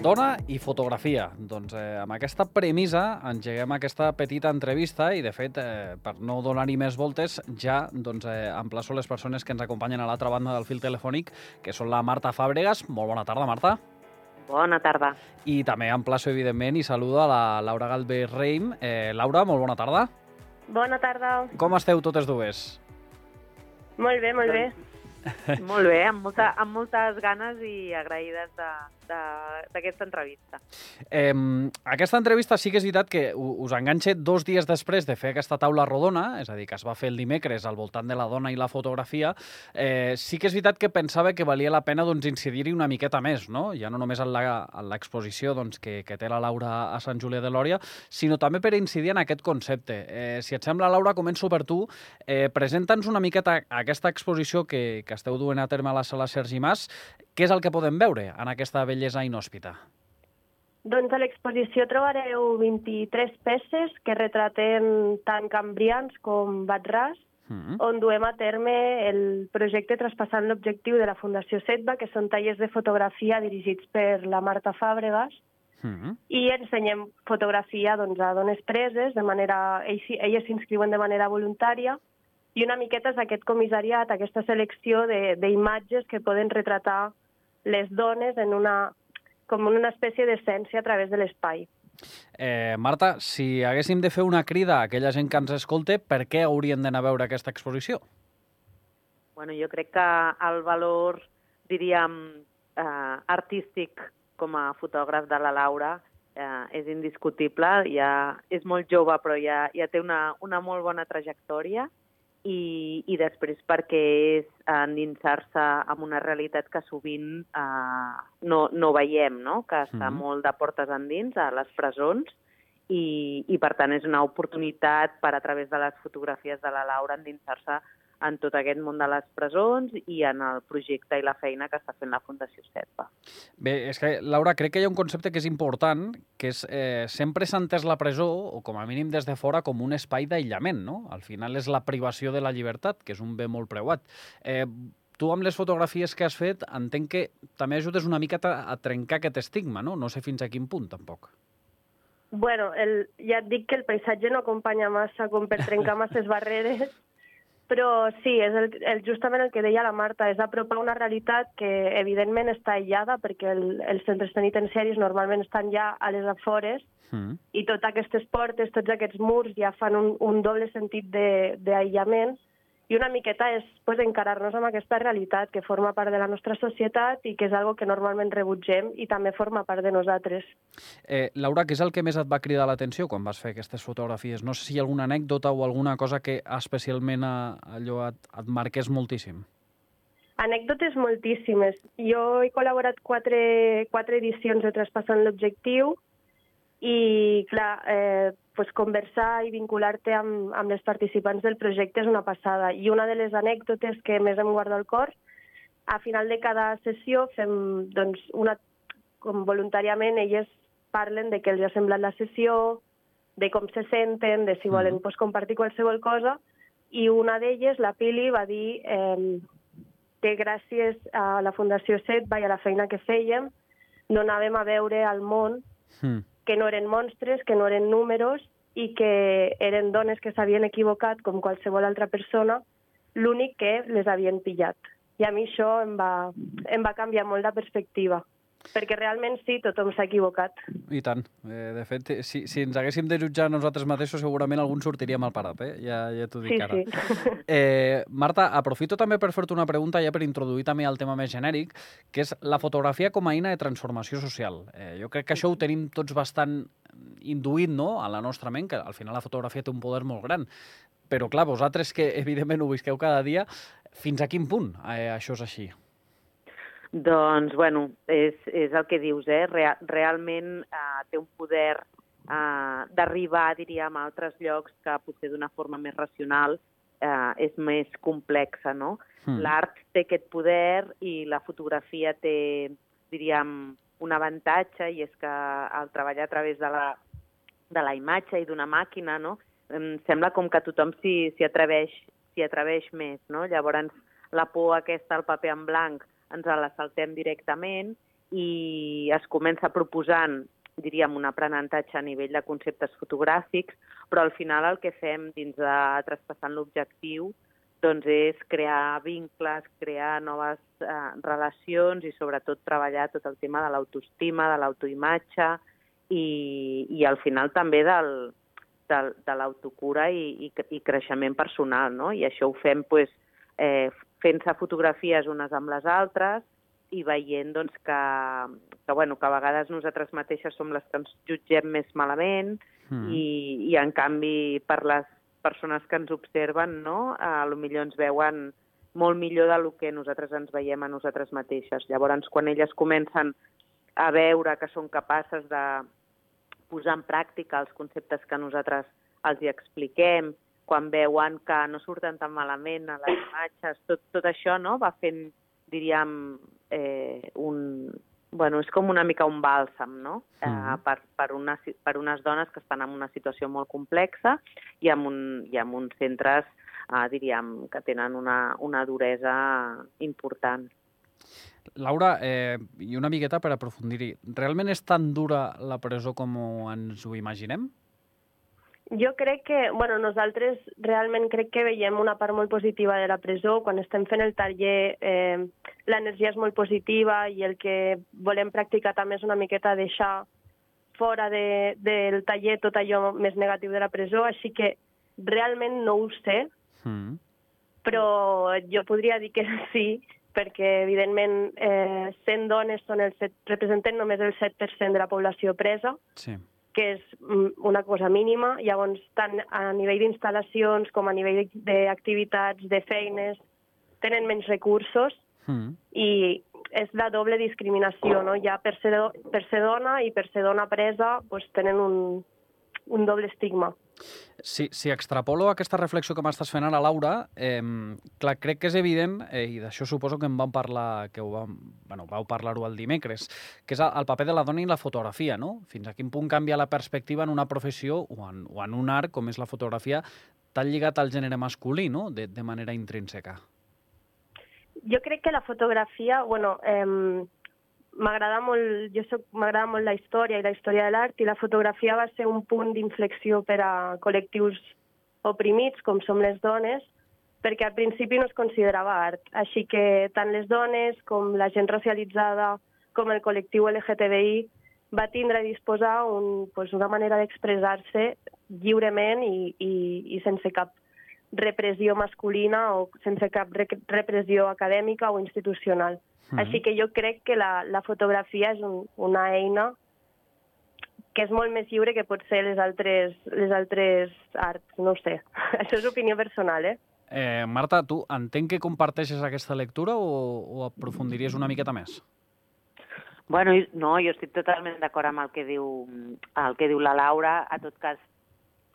Dona i fotografia. Doncs eh, amb aquesta premissa engeguem aquesta petita entrevista i, de fet, eh, per no donar-hi més voltes, ja doncs, eh, emplaço les persones que ens acompanyen a l'altra banda del fil telefònic, que són la Marta Fàbregas. Molt bona tarda, Marta. Bona tarda. I també emplaço, evidentment, i saludo a la Laura Galvez Reim. Eh, Laura, molt bona tarda. Bona tarda. Com esteu totes dues? Molt bé, molt bé. Molt bé, amb, molta, amb moltes ganes i agraïdes d'aquesta entrevista. Eh, aquesta entrevista sí que és veritat que us enganxa dos dies després de fer aquesta taula rodona, és a dir, que es va fer el dimecres al voltant de la dona i la fotografia, eh, sí que és veritat que pensava que valia la pena doncs, incidir-hi una miqueta més, no? ja no només en l'exposició doncs, que, que té la Laura a Sant Julià de Lòria, sinó també per incidir en aquest concepte. Eh, si et sembla, Laura, començo per tu. Eh, Presenta'ns una miqueta aquesta exposició que, que esteu duent a terme a la sala Sergi Mas. Què és el que podem veure en aquesta bellesa inhòspita? Doncs a l'exposició trobareu 23 peces que retraten tant cambrians com batràs, mm -hmm. on duem a terme el projecte traspassant l'objectiu de la Fundació SETBA, que són tallers de fotografia dirigits per la Marta Fàbregas, Mm -hmm. i ensenyem fotografia doncs, a dones preses, de manera, ells, elles s'inscriuen de manera voluntària, i una miqueta és aquest comissariat, aquesta selecció d'imatges que poden retratar les dones en una, com una espècie d'essència a través de l'espai. Eh, Marta, si haguéssim de fer una crida a aquella gent que ens escolte, per què haurien d'anar a veure aquesta exposició? Bueno, jo crec que el valor, diríem, eh, artístic com a fotògraf de la Laura eh, és indiscutible. Ja és molt jove, però ja, ja té una, una molt bona trajectòria i, i després perquè és endinsar-se en una realitat que sovint eh, no, no veiem, no? que està mm. molt de portes endins a les presons i, i per tant és una oportunitat per a través de les fotografies de la Laura endinsar-se en tot aquest món de les presons i en el projecte i la feina que està fent la Fundació SEPA. Bé, és que, Laura, crec que hi ha un concepte que és important, que és eh, sempre s'ha entès la presó, o com a mínim des de fora, com un espai d'aïllament, no? Al final és la privació de la llibertat, que és un bé molt preuat. Eh, tu amb les fotografies que has fet entenc que també ajudes una mica a, a trencar aquest estigma, no? No sé fins a quin punt, tampoc. Bueno, el, ja et dic que el paisatge no acompanya massa com per trencar masses barreres, però sí, és el, el, justament el que deia la Marta, és apropar una realitat que evidentment està aïllada perquè el, els centres penitenciaris normalment estan ja a les afores mm. i totes aquestes portes, tots aquests murs ja fan un, un doble sentit d'aïllament i una miqueta és pues, encarar-nos amb aquesta realitat que forma part de la nostra societat i que és algo que normalment rebutgem i també forma part de nosaltres. Eh, Laura, què és el que més et va cridar l'atenció quan vas fer aquestes fotografies? No sé si hi ha alguna anècdota o alguna cosa que especialment a, allò et, et marqués moltíssim. Anècdotes moltíssimes. Jo he col·laborat quatre, quatre edicions de Traspassant l'Objectiu i, clar, eh, pues, conversar i vincular-te amb, amb les participants del projecte és una passada. I una de les anècdotes que més em guarda al cor, a final de cada sessió fem doncs, una, com voluntàriament elles parlen de què els ha semblat la sessió, de com se senten, de si volen mm. pues, compartir qualsevol cosa, i una d'elles, la Pili, va dir eh, que gràcies a la Fundació SET i a la feina que fèiem, no anàvem a veure al món mm que no eren monstres, que no eren números i que eren dones que s'havien equivocat com qualsevol altra persona, l'únic que les havien pillat. I a mi això em va, em va canviar molt la perspectiva perquè realment sí, tothom s'ha equivocat. I tant. Eh, de fet, si, si ens haguéssim de jutjar nosaltres mateixos, segurament algun sortiria mal parat, eh? Ja, ja t'ho dic sí, ara. Sí. Eh, Marta, aprofito també per fer-te una pregunta ja per introduir també el tema més genèric, que és la fotografia com a eina de transformació social. Eh, jo crec que això ho tenim tots bastant induït no? a la nostra ment, que al final la fotografia té un poder molt gran. Però, clar, vosaltres que evidentment ho visqueu cada dia, fins a quin punt eh, això és així? Doncs, bueno, és, és el que dius, eh? Real, realment eh, té un poder eh, d'arribar, diríem, a altres llocs que potser d'una forma més racional eh, és més complexa, no? Mm. L'art té aquest poder i la fotografia té, diríem, un avantatge i és que al treballar a través de la, de la imatge i d'una màquina, no? Em sembla com que tothom s'hi atreveix, atreveix més, no? Llavors, la por aquesta al paper en blanc ens la saltem directament i es comença proposant diríem, un aprenentatge a nivell de conceptes fotogràfics, però al final el que fem dins de traspassant l'objectiu doncs és crear vincles, crear noves eh, relacions i sobretot treballar tot el tema de l'autoestima, de l'autoimatge i, i al final també del, del, de l'autocura i, i, i creixement personal. No? I això ho fem pues, eh, fent-se fotografies unes amb les altres i veient doncs, que, que, bueno, que a vegades nosaltres mateixes som les que ens jutgem més malament mm. i, i en canvi per les persones que ens observen, no? a lo millor ens veuen molt millor del que nosaltres ens veiem a nosaltres mateixes. Llavors, quan elles comencen a veure que són capaces de posar en pràctica els conceptes que nosaltres els hi expliquem, quan veuen que no surten tan malament a les imatges, tot, tot això no? va fent, diríem, eh, un, bueno, és com una mica un bàlsam, no? Mm. Eh, per, per, una, per unes dones que estan en una situació molt complexa i amb, un, i amb uns centres, eh, diríem, que tenen una, una duresa important. Laura, eh, i una miqueta per aprofundir-hi, realment és tan dura la presó com ens ho imaginem? Jo crec que, bueno, nosaltres realment crec que veiem una part molt positiva de la presó. Quan estem fent el taller, eh, l'energia és molt positiva i el que volem practicar també és una miqueta deixar fora de, del taller tot allò més negatiu de la presó, així que realment no ho sé, mm. però jo podria dir que sí, perquè evidentment eh, 100 dones són el 7, representen només el 7% de la població presa, sí que és mm, una cosa mínima. Llavors, tant a nivell d'instal·lacions com a nivell d'activitats, de feines, tenen menys recursos mm. i és la doble discriminació, no? Ja per ser, per ser dona i per ser dona presa pues, tenen un, un doble estigma. Si, si extrapolo aquesta reflexió que m'estàs fent ara, Laura, eh, clar, crec que és evident, eh, i d'això suposo que en vam parlar, que ho vam, bueno, vau parlar-ho el dimecres, que és el paper de la dona i la fotografia, no? Fins a quin punt canvia la perspectiva en una professió o en, o en un art com és la fotografia tan lligat al gènere masculí, no?, de, de manera intrínseca. Jo crec que la fotografia, bueno, eh, m'agrada molt, jo m'agrada molt la història i la història de l'art i la fotografia va ser un punt d'inflexió per a col·lectius oprimits com som les dones, perquè al principi no es considerava art. Així que tant les dones com la gent racialitzada com el col·lectiu LGTBI va tindre a disposar un, pues, una manera d'expressar-se lliurement i, i, i sense cap repressió masculina o sense cap repressió acadèmica o institucional. Mm -hmm. Així que jo crec que la, la fotografia és un, una eina que és molt més lliure que pot ser les altres, les altres arts, no ho sé. Això és opinió personal, eh? eh Marta, tu entenc que comparteixes aquesta lectura o, o aprofundiries una miqueta més? Bueno, no, jo estic totalment d'acord amb el que diu el que diu la Laura. A tot cas,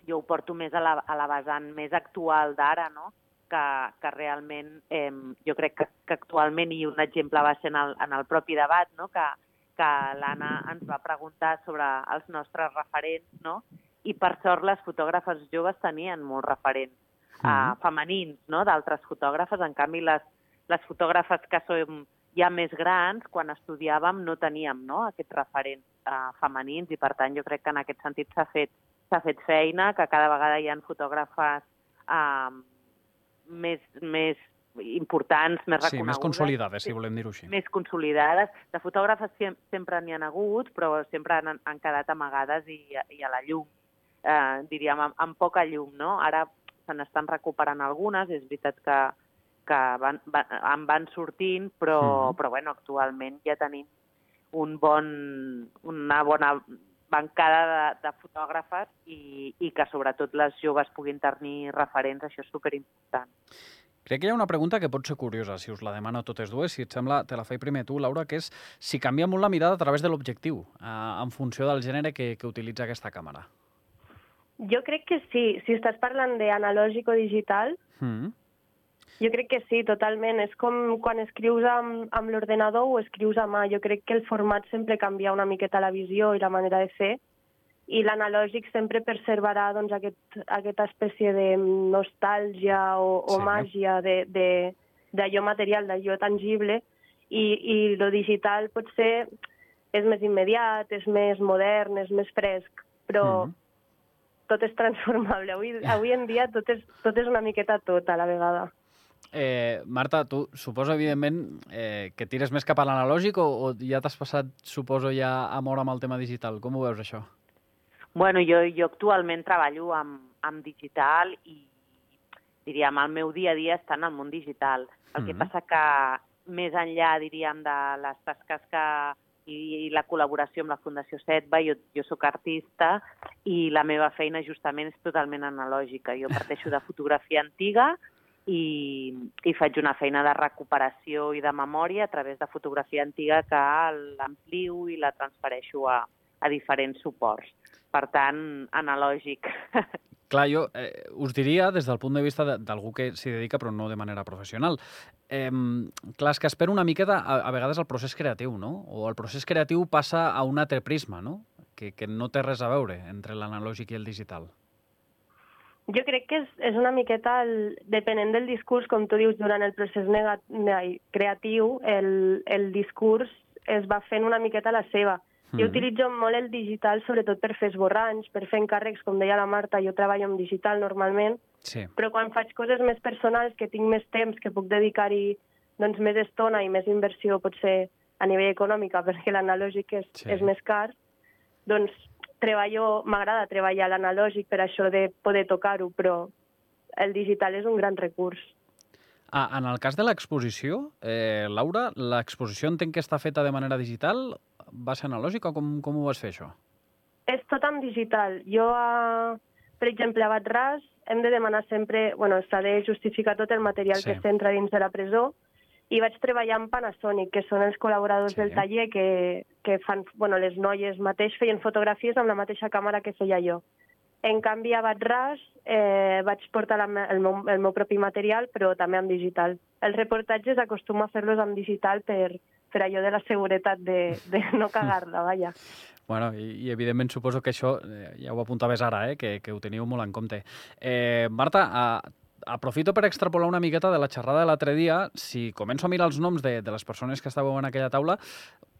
jo ho porto més a la, a la vessant més actual d'ara, no? que, que realment eh, jo crec que, que actualment, i un exemple va ser en el, en el propi debat, no? que, que l'Anna ens va preguntar sobre els nostres referents, no? i per sort les fotògrafes joves tenien molts referents uh, mm. femenins no? d'altres fotògrafes, en canvi les, les fotògrafes que som ja més grans, quan estudiàvem no teníem no? aquests referents uh, femenins i per tant jo crec que en aquest sentit s'ha fet, fet feina, que cada vegada hi ha fotògrafes uh, més, més importants, més reconegudes. Sí, més consolidades, si volem dir-ho així. Més consolidades. De fotògrafes sempre n'hi han hagut, però sempre han, han quedat amagades i, i a la llum, eh, diríem, amb, amb poca llum, no? Ara se n'estan recuperant algunes, és veritat que, que van, van, en van sortint, però, mm. però bueno, actualment ja tenim un bon, una bona bancada de, de fotògrafes i, i que sobretot les joves puguin tenir referents, això és superimportant. Crec que hi ha una pregunta que pot ser curiosa, si us la demano a totes dues, si et sembla, te la faig primer tu, Laura, que és si canvia molt la mirada a través de l'objectiu, eh, en funció del gènere que, que utilitza aquesta càmera. Jo crec que sí. Si estàs parlant d'analògic o digital, mm. Jo crec que sí, totalment. És com quan escrius amb, amb l'ordenador o escrius a mà. Jo crec que el format sempre canvia una miqueta la visió i la manera de fer i l'analògic sempre preservarà doncs, aquest, aquesta espècie de nostàlgia o, o sí. màgia d'allò material, d'allò tangible, i, i lo digital potser és més immediat, és més modern, és més fresc, però mm -hmm. tot és transformable. Avui, avui en dia tot és, tot és una miqueta tot a la vegada. Eh, Marta, tu suposo, evidentment, eh, que tires més cap a l'analògic o, o ja t'has passat, suposo, ja a mort amb el tema digital? Com ho veus, això? Bueno, jo, jo actualment treballo amb, amb digital i, diríem, el meu dia a dia està en el món digital. El mm -hmm. que passa que més enllà, diríem, de les tasques que i, i la col·laboració amb la Fundació Setba, jo, jo sóc artista i la meva feina justament és totalment analògica. Jo parteixo de fotografia antiga i, i faig una feina de recuperació i de memòria a través de fotografia antiga que l'ampliu i la transfereixo a, a diferents suports per tant, analògic. Clar, jo eh, us diria, des del punt de vista d'algú que s'hi dedica però no de manera professional, eh, clar, és que espero una miqueta a, a vegades el procés creatiu, no? O el procés creatiu passa a un altre prisma, no? Que, que no té res a veure entre l'analògic i el digital. Jo crec que és, és una miqueta, el, depenent del discurs, com tu dius, durant el procés negat, creatiu, el, el discurs es va fent una miqueta la seva. Mm. Jo utilitzo molt el digital, sobretot per fer esborranys, per fer encàrrecs, com deia la Marta, jo treballo amb digital normalment, sí. però quan faig coses més personals, que tinc més temps, que puc dedicar-hi doncs, més estona i més inversió, potser a nivell econòmica, perquè l'analògic és, sí. és més car, doncs treballo, m'agrada treballar l'analògic per això de poder tocar-ho, però el digital és un gran recurs. Ah, en el cas de l'exposició, eh, Laura, l'exposició entenc que està feta de manera digital va ser analògic o com, com ho vas fer, això? És tot en digital. Jo, a, per exemple, a Batras hem de demanar sempre... bueno, s'ha de justificar tot el material sí. que s'entra dins de la presó i vaig treballar amb Panasonic, que són els col·laboradors sí. del taller que, que fan... bueno, les noies mateix feien fotografies amb la mateixa càmera que feia jo. En canvi, a Batras eh, vaig portar la, el, meu, el meu propi material, però també en digital. Els reportatges acostumo a fer-los en digital per, per allò de la seguretat de, de no cagar-la, vaja. Bueno, i, i evidentment suposo que això, eh, ja ho apuntaves ara, eh, que, que ho teniu molt en compte. Eh, Marta, a, aprofito per extrapolar una miqueta de la xerrada de l'altre dia. Si començo a mirar els noms de, de les persones que estàveu en aquella taula,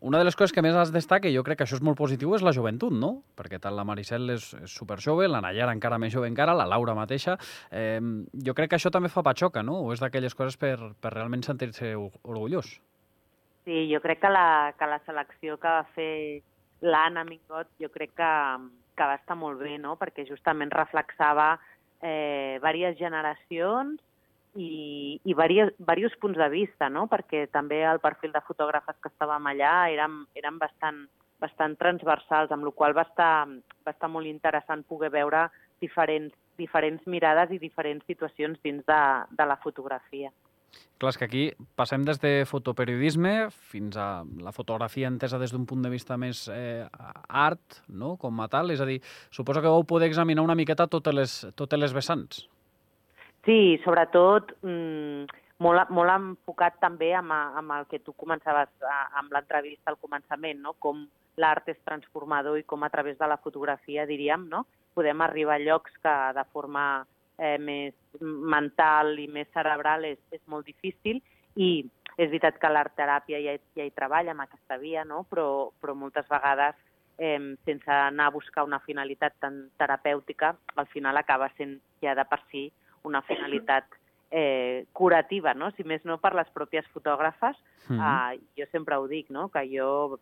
una de les coses que més es destaca, i jo crec que això és molt positiu, és la joventut, no? Perquè tant la Maricel és, és superjove, la Nayara encara més jove encara, la Laura mateixa. Eh, jo crec que això també fa patxoca, no? O és d'aquelles coses per, per realment sentir-se orgullós. Sí, jo crec que la, que la selecció que va fer l'Anna Mingot jo crec que, que va estar molt bé, no? perquè justament reflexava eh, diverses generacions i, i diversos punts de vista, no? perquè també el perfil de fotògrafes que estàvem allà eren, eren bastant, bastant transversals, amb la qual va estar, va estar molt interessant poder veure diferents, diferents mirades i diferents situacions dins de, de la fotografia. Clar, és que aquí passem des de fotoperiodisme fins a la fotografia entesa des d'un punt de vista més eh, art, no?, com a tal. És a dir, suposo que vau poder examinar una miqueta totes les, totes les vessants. Sí, sobretot mmm, molt, molt enfocat també amb, amb el que tu començaves a, amb l'entrevista al començament, no? com l'art és transformador i com a través de la fotografia, diríem, no? podem arribar a llocs que de forma eh, més mental i més cerebral és, és molt difícil i és veritat que l'art teràpia ja, ja hi treballa amb aquesta via, no? però, però moltes vegades eh, sense anar a buscar una finalitat tan terapèutica, al final acaba sent ja de per si una finalitat eh, curativa, no? si més no per les pròpies fotògrafes. Mm -hmm. eh, jo sempre ho dic, no? que jo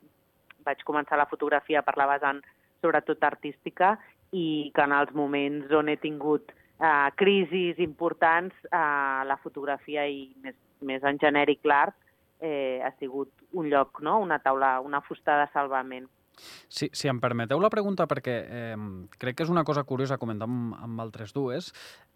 vaig començar la fotografia per la vessant sobretot artística i que en els moments on he tingut eh, crisis importants, eh, la fotografia i més, més en genèric l'art eh, ha sigut un lloc, no? una taula, una fusta de salvament. Si, si em permeteu la pregunta, perquè eh, crec que és una cosa curiosa comentar amb, amb altres dues,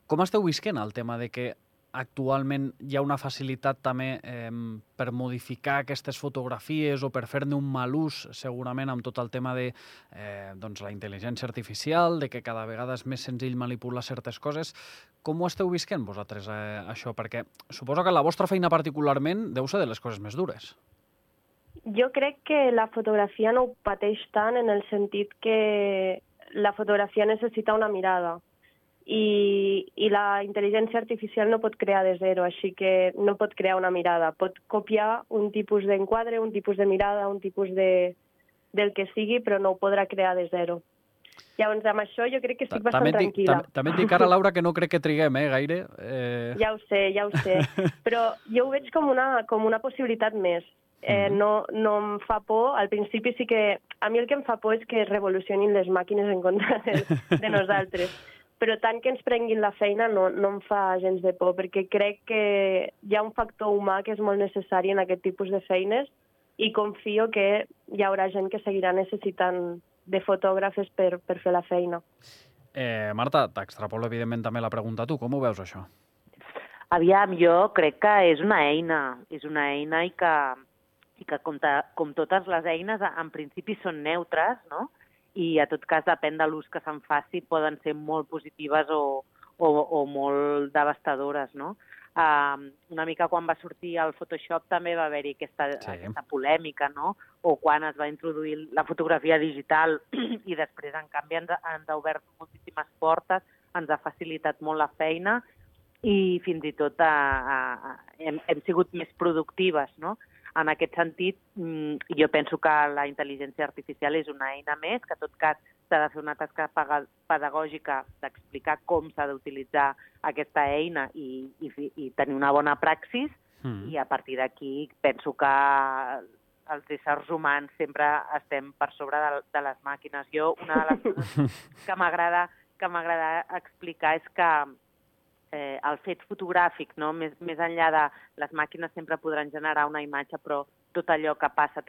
com esteu visquent el tema de que actualment hi ha una facilitat també eh, per modificar aquestes fotografies o per fer-ne un mal ús, segurament, amb tot el tema de eh, doncs, la intel·ligència artificial, de que cada vegada és més senzill manipular certes coses. Com ho esteu visquent vosaltres, eh, això? Perquè suposo que la vostra feina particularment deu ser de les coses més dures. Jo crec que la fotografia no ho pateix tant en el sentit que la fotografia necessita una mirada i, i la intel·ligència artificial no pot crear de zero, així que no pot crear una mirada. Pot copiar un tipus d'enquadre, un tipus de mirada, un tipus de, del que sigui, però no ho podrà crear de zero. Llavors, amb això jo crec que estic bastant també dic, tranquil·la. tam- També et dic ara, Laura, que no crec que triguem, eh, gaire. Eh... Ja ho sé, ja ho sé. Però jo ho veig com una, com una possibilitat més. Eh, Mhm. no, no em fa por. Al principi sí que... A mi el que em fa por és que revolucionin les màquines en contra de, de nosaltres. Però tant que ens prenguin la feina no, no em fa gens de por, perquè crec que hi ha un factor humà que és molt necessari en aquest tipus de feines i confio que hi haurà gent que seguirà necessitant de fotògrafes per, per fer la feina. Eh, Marta, t'extrapolo evidentment també la pregunta a tu. Com ho veus, això? Aviam, jo crec que és una eina, és una eina i que, i que com, ta, com totes les eines, en principi són neutres, no? I a tot cas, depèn de l'ús que se'n faci, poden ser molt positives o, o, o molt devastadores, no? Uh, una mica quan va sortir el Photoshop també va haver-hi aquesta, Sí. aquesta polèmica, no? O quan es va introduir la fotografia digital i després, en canvi, ens, ens ha obert moltíssimes portes, ens ha facilitat molt la feina i fins i tot a, a, a, hem, hem sigut més productives, no? En aquest sentit, mm, jo penso que la intel·ligència artificial és una eina més, que en tot cas s'ha de fer una tasca pedagògica d'explicar com s'ha d'utilitzar aquesta eina i, i, i tenir una bona praxis, Mm. i a partir d'aquí penso que els éssers humans sempre estem per sobre de, de les màquines. Jo, una de les coses que m'agrada que m'agrada explicar és que eh, el fet fotogràfic, no? més, més enllà de les màquines sempre podran generar una imatge, però tot allò que passa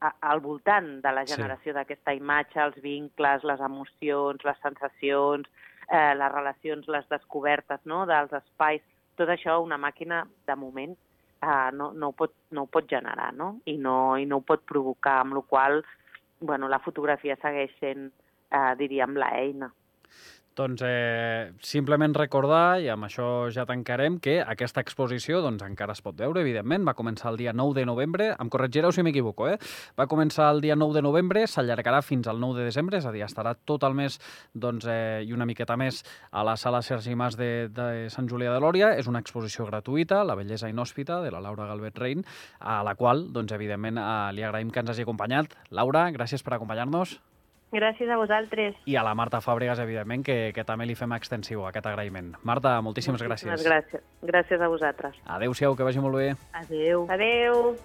a, al voltant de la Sí. generació d'aquesta imatge, els vincles, les emocions, les sensacions, eh, les relacions, les descobertes no? dels espais, tot això una màquina, de moment, eh, no, no, ho pot, no ho pot generar no? I, no, i no ho pot provocar, amb la qual bueno, la fotografia segueix sent, eh, diríem, la eina. Doncs eh, simplement recordar, i amb això ja tancarem, que aquesta exposició doncs, encara es pot veure, evidentment. Va començar el dia 9 de novembre. Em corregireu si m'equivoco, eh? Va començar el dia 9 de novembre, s'allargarà fins al 9 de desembre, és a dir, estarà tot el mes doncs, eh, i una miqueta més a la sala Sergi Mas de, de Sant Julià de Lòria. És una exposició gratuïta, La bellesa inhòspita, de la Laura Galvet Rein, a la qual, doncs, evidentment, eh, li agraïm que ens hagi acompanyat. Laura, gràcies per acompanyar-nos. Gràcies a vosaltres. I a la Marta Fàbregas, evidentment, que, que també li fem extensiu aquest agraïment. Marta, moltíssimes Moltíssimes gràcies. gràcies. Gràcies a vosaltres. Adéu-siau, que vagi molt bé. Adéu. Adeu.